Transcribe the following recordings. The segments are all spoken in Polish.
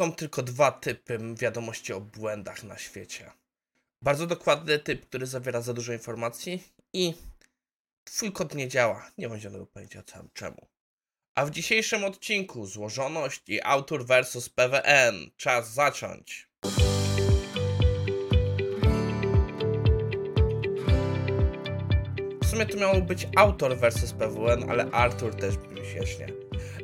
Są tylko dwa typy wiadomości o błędach na świecie. Bardzo dokładny typ, który zawiera za dużo informacji i twój kod nie działa. Nie mam zielonego pojęcia czemu. A w dzisiejszym odcinku złożoność i autor versus PWN. Czas zacząć. W sumie to miało być autor versus PWN, ale Artur też brzmi śmiesznie.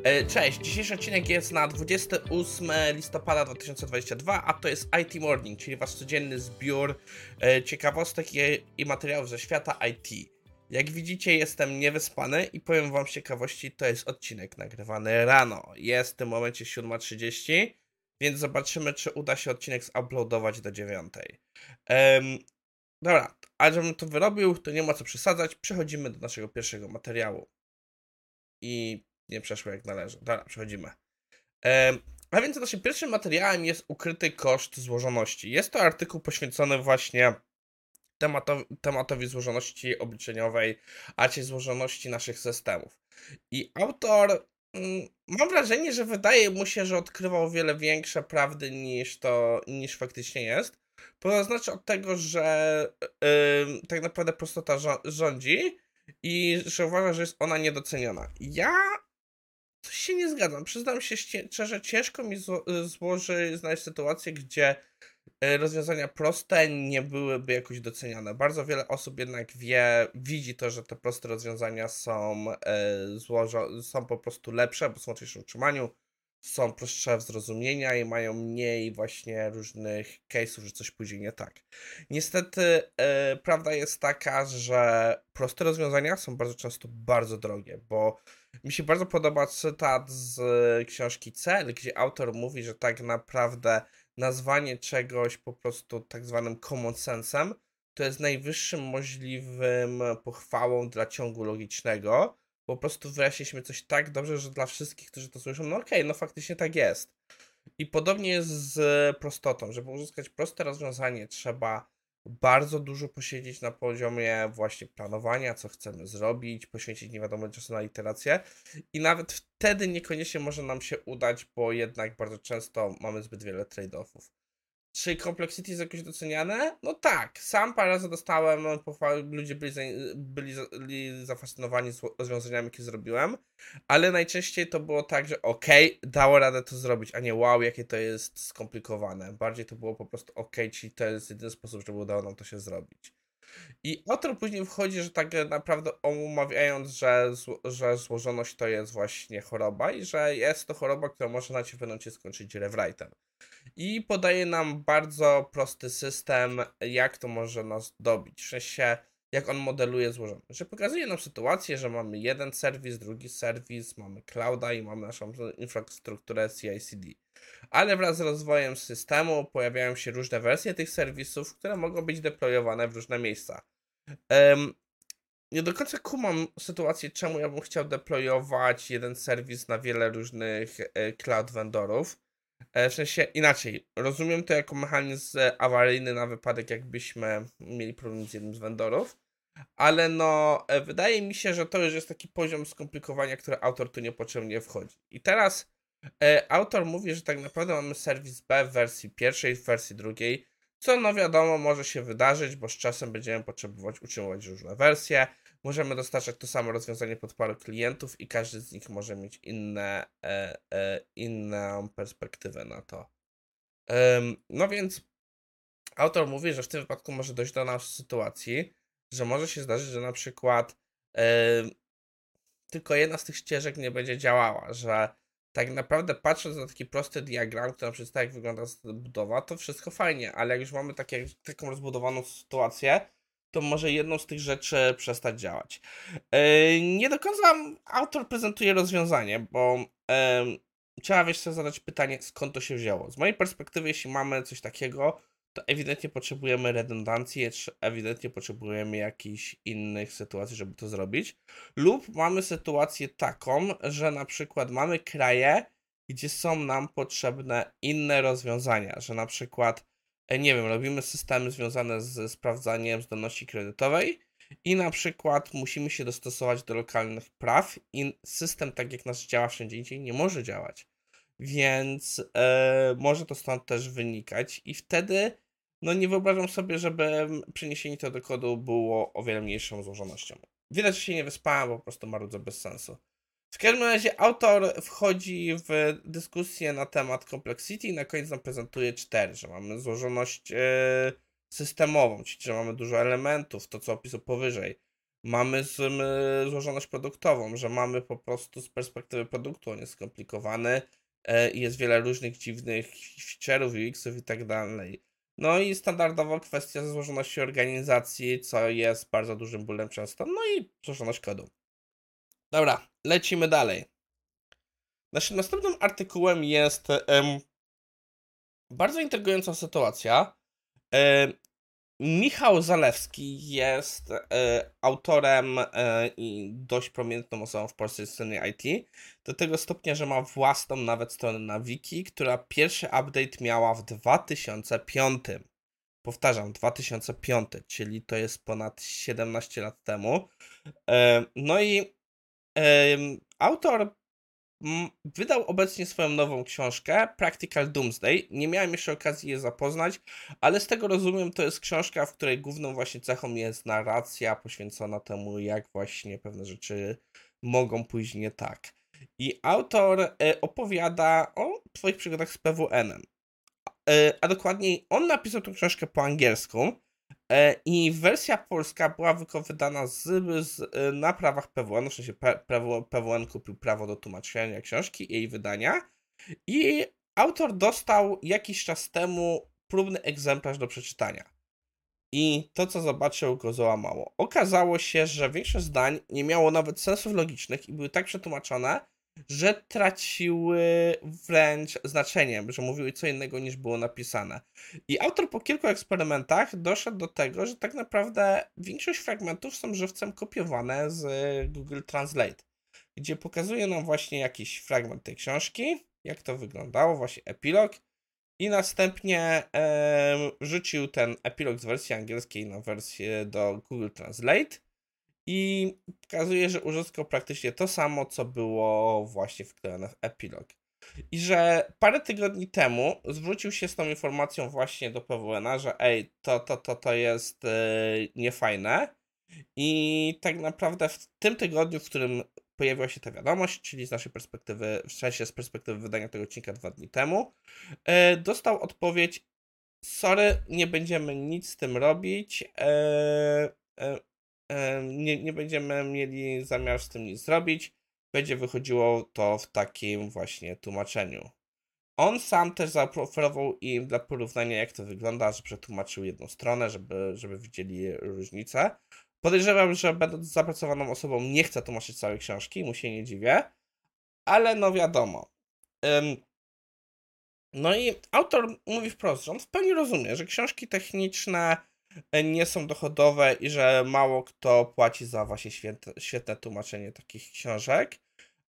E, Cześć, dzisiejszy odcinek jest na 28 listopada 2022, a to jest IT Morning, czyli wasz codzienny zbiór e, ciekawostek i materiałów ze świata IT. Jak widzicie, jestem niewyspany i powiem wam z ciekawości, to jest odcinek nagrywany rano. Jest w tym momencie 7.30, więc zobaczymy, czy uda się odcinek zuploadować do 9. Um, dobra, a żebym to wyrobił, to nie ma co przesadzać. Przechodzimy do naszego pierwszego materiału. I nie przeszło jak należy. Dobra, przechodzimy. Um, a więc naszym pierwszym materiałem jest ukryty koszt złożoności. Jest to artykuł poświęcony właśnie tematowi, tematowi złożoności obliczeniowej, a czy złożoności naszych systemów. I autor, mm, mam wrażenie, że wydaje mu się, że odkrywał wiele większe prawdy niż to, niż faktycznie jest. To znaczy od tego, że yy, tak naprawdę prostota rządzi i że uważa, że jest ona niedoceniona. Ja coś się nie zgadzam. Przyznam się szczerze, ciężko mi złoży znaleźć sytuację, gdzie E, rozwiązania proste nie byłyby jakoś doceniane. Bardzo wiele osób jednak wie, widzi to, że te proste rozwiązania są, złożo, są po prostu lepsze, bo są łatwiejsze w utrzymaniu, są prostsze w zrozumienia i mają mniej właśnie różnych case'ów, że coś pójdzie nie tak. Niestety e, prawda jest taka, że proste rozwiązania są bardzo często bardzo drogie, bo mi się bardzo podoba cytat z książki Cel, gdzie autor mówi, że tak naprawdę nazwanie czegoś po prostu tak zwanym common sensem, to jest najwyższym możliwym pochwałą dla ciągu logicznego. Po prostu wyjaśniliśmy coś tak dobrze, że dla wszystkich, którzy to słyszą, no okej, okay, no faktycznie tak jest. I podobnie jest z prostotą. Żeby uzyskać proste rozwiązanie, trzeba bardzo dużo posiedzieć na poziomie właśnie planowania, co chcemy zrobić, poświęcić nie wiadomo czasu na literację i nawet wtedy niekoniecznie może nam się udać, bo jednak bardzo często mamy zbyt wiele trade-offów. Czy Complexity jest jakoś doceniane? No tak, sam parę razy dostałem pochwały, ludzie byli, za, byli, byli zafascynowani rozwiązaniami, jakie zrobiłem, ale najczęściej to było tak, że okej, okay, dało radę to zrobić, a nie wow, jakie to jest skomplikowane. Bardziej to było po prostu okej, okay, czyli to jest jedyny sposób, żeby udało nam to się zrobić. I autor później wchodzi, że tak naprawdę omawiając, że, że złożoność to jest właśnie choroba i że jest to choroba, która może na ci w pewnym skończyć rewritem i podaje nam bardzo prosty system, jak to może nas dobić. W sensie, jak on modeluje złożoność. Że pokazuje nam sytuację, że mamy jeden serwis, drugi serwis, mamy clouda i mamy naszą infrastrukturę CI/CD. Ale wraz z rozwojem systemu pojawiają się różne wersje tych serwisów, które mogą być deployowane w różne miejsca. Um, nie do końca kumam sytuację, czemu ja bym chciał deployować jeden serwis na wiele różnych e, cloud vendorów. E, w sensie inaczej, rozumiem to jako mechanizm awaryjny na wypadek, jakbyśmy mieli problem z jednym z vendorów, ale no, e, wydaje mi się, że to już jest taki poziom skomplikowania, który autor tu niepotrzebnie wchodzi. I teraz e, autor mówi, że tak naprawdę mamy serwis B w wersji pierwszej, w wersji drugiej, co no wiadomo może się wydarzyć, bo z czasem będziemy potrzebować utrzymywać różne wersje, możemy dostarczać to samo rozwiązanie pod parę klientów i każdy z nich może mieć inne, e, e, inną perspektywę na to. no więc autor mówi, że w tym wypadku może dojść do nas sytuacji, że może się zdarzyć, że na przykład tylko jedna z tych ścieżek nie będzie działała, że tak naprawdę patrząc na taki prosty diagram, który przedstawia jak wygląda budowa, to wszystko fajnie, ale jak już mamy takie, taką rozbudowaną sytuację, to może jedną z tych rzeczy przestać działać. E, nie do końca autor prezentuje rozwiązanie, bo trzeba wiesz sobie zadać pytanie, skąd to się wzięło. Z mojej perspektywy, jeśli mamy coś takiego, to ewidentnie potrzebujemy redundancji, ewidentnie potrzebujemy jakichś innych sytuacji, żeby to zrobić. Lub mamy sytuację taką, że na przykład mamy kraje, gdzie są nam potrzebne inne rozwiązania, że na przykład nie wiem, robimy systemy związane ze sprawdzaniem zdolności kredytowej i na przykład musimy się dostosować do lokalnych praw i system, tak jak nasz działa wszędzie indziej, nie może działać. więc e, może to stąd też wynikać i wtedy no nie wyobrażam sobie, żeby przeniesienie to do kodu było o wiele mniejszą złożonością. Widać, że się nie wyspałem, bo po prostu marudzę bez sensu. W każdym razie autor wchodzi w dyskusję na temat complexity i na koniec nam prezentuje cztery, że mamy złożoność e, systemową, czyli że mamy dużo elementów, to co opisał powyżej. Mamy e, złożoność produktową, że mamy po prostu z perspektywy produktu, on jest skomplikowany e, i jest wiele różnych dziwnych feature'ów, UX-ów i tak dalej. No i standardowo kwestia złożoności organizacji, co jest bardzo dużym bólem często, no i złożoność kodu. Dobra, lecimy dalej. Naszym następnym artykułem jest bardzo intrygująca sytuacja. Michał Zalewski jest e, autorem e, i dość prominentną osobą w polskiej scenie IT. Do tego stopnia, że ma własną nawet stronę na wiki, która pierwszy update miała w 2005. Powtarzam, 2005, czyli to jest ponad 17 lat temu. E, no i autor wydał obecnie swoją nową książkę, Practical Doomsday. Nie miałem jeszcze okazji je zapoznać, ale z tego rozumiem, to jest książka, w której główną właśnie cechą jest narracja poświęcona temu, jak właśnie pewne rzeczy mogą pójść nie tak. I autor e, opowiada o swoich przygodach z PWN-em. E, a dokładniej, on napisał tę książkę po angielsku, I wersja polska była wydana z, z, e, na prawach PWN, w sensie PWN kupił prawo do tłumaczenia książki i jej wydania. I autor dostał jakiś czas temu próbny egzemplarz do przeczytania. I to, co zobaczył, go załamało. Okazało się, że większość zdań nie miało nawet sensów logicznych i były tak przetłumaczone, że traciły wręcz znaczenie, że mówiły co innego niż było napisane. I autor po kilku eksperymentach doszedł do tego, że tak naprawdę większość fragmentów są żywcem kopiowane z Google Translate, gdzie pokazuje nam właśnie jakiś fragment tej książki, jak to wyglądało, właśnie epilog, i następnie e, wrzucił ten epilog z wersji angielskiej na wersję do Google Translate i pokazuje, że uzyskał praktycznie to samo, co było właśnie wklejone w epilog. I że parę tygodni temu zwrócił się z tą informacją właśnie do PWN-a, że ej, to, to, to, to jest yy, niefajne. I tak naprawdę w tym tygodniu, w którym pojawiła się ta wiadomość, czyli z naszej perspektywy, w sensie z perspektywy wydania tego odcinka dwa dni temu, yy, dostał odpowiedź: Sorry, nie będziemy nic z tym robić. Yy, nie, nie będziemy mieli zamiar z tym nic zrobić. Będzie wychodziło to w takim właśnie tłumaczeniu. On sam też zaoferował im dla porównania, jak to wygląda, że przetłumaczył jedną stronę, żeby, żeby widzieli różnicę. Podejrzewam, że będąc zapracowaną osobą nie chce tłumaczyć całej książki, mu się nie dziwię, ale no wiadomo. No i autor mówi wprost, że on w pełni rozumie, że książki techniczne nie są dochodowe i że mało kto płaci za właśnie świetne, świetne tłumaczenie takich książek,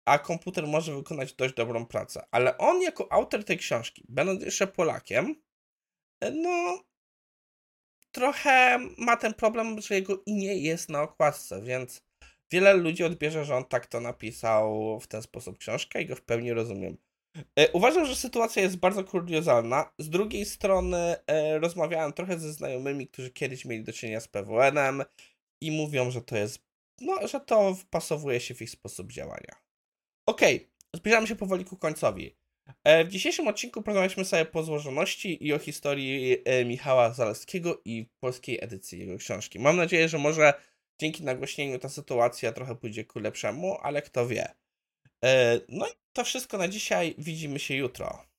a komputer może wykonać dość dobrą pracę. Ale on jako autor tej książki, będąc jeszcze Polakiem, no trochę ma ten problem, że jego imię jest na okładce, więc wiele ludzi odbierze, że on tak to napisał w ten sposób książkę i go w pełni rozumiem. E, uważam, że sytuacja jest bardzo kuriozalna. Z drugiej strony e, rozmawiałem trochę ze znajomymi, którzy kiedyś mieli do czynienia z PWN-em i mówią, że to jest, no, że to wpasowuje się w ich sposób działania. Okej, okay, zbliżamy się powoli ku końcowi. E, w dzisiejszym odcinku porozmawialiśmy sobie po złożoności i o historii Michała Zaleskiego i polskiej edycji jego książki. Mam nadzieję, że może dzięki nagłośnieniu ta sytuacja trochę pójdzie ku lepszemu, ale kto wie. No i to wszystko na dzisiaj. Widzimy się jutro.